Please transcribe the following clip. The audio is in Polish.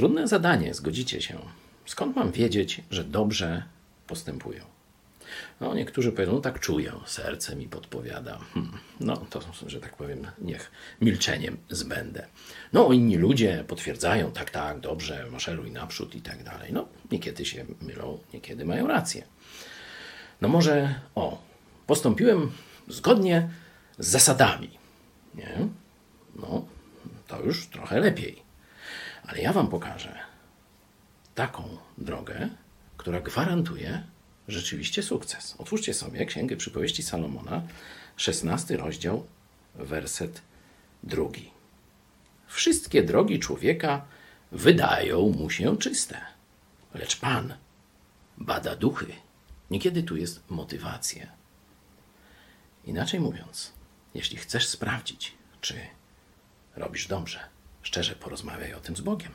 Trudne zadanie, zgodzicie się. Skąd mam wiedzieć, że dobrze postępują? No, niektórzy powiedzą, no tak czuję, serce mi podpowiada. Hmm. No, to, że tak powiem, niech milczeniem zbędę. No, inni ludzie potwierdzają, tak, tak, dobrze, maszeruj naprzód i tak dalej. No, niekiedy się mylą, niekiedy mają rację. No może, o, postąpiłem zgodnie z zasadami. Nie? No, to już trochę lepiej. Ale ja Wam pokażę taką drogę, która gwarantuje rzeczywiście sukces. Otwórzcie sobie Księgę Przypowieści Salomona, 16 rozdział, werset drugi. Wszystkie drogi człowieka wydają mu się czyste, lecz Pan bada duchy. Niekiedy tu jest motywacja. Inaczej mówiąc, jeśli chcesz sprawdzić, czy robisz dobrze, szczerze porozmawiaj o tym z Bogiem.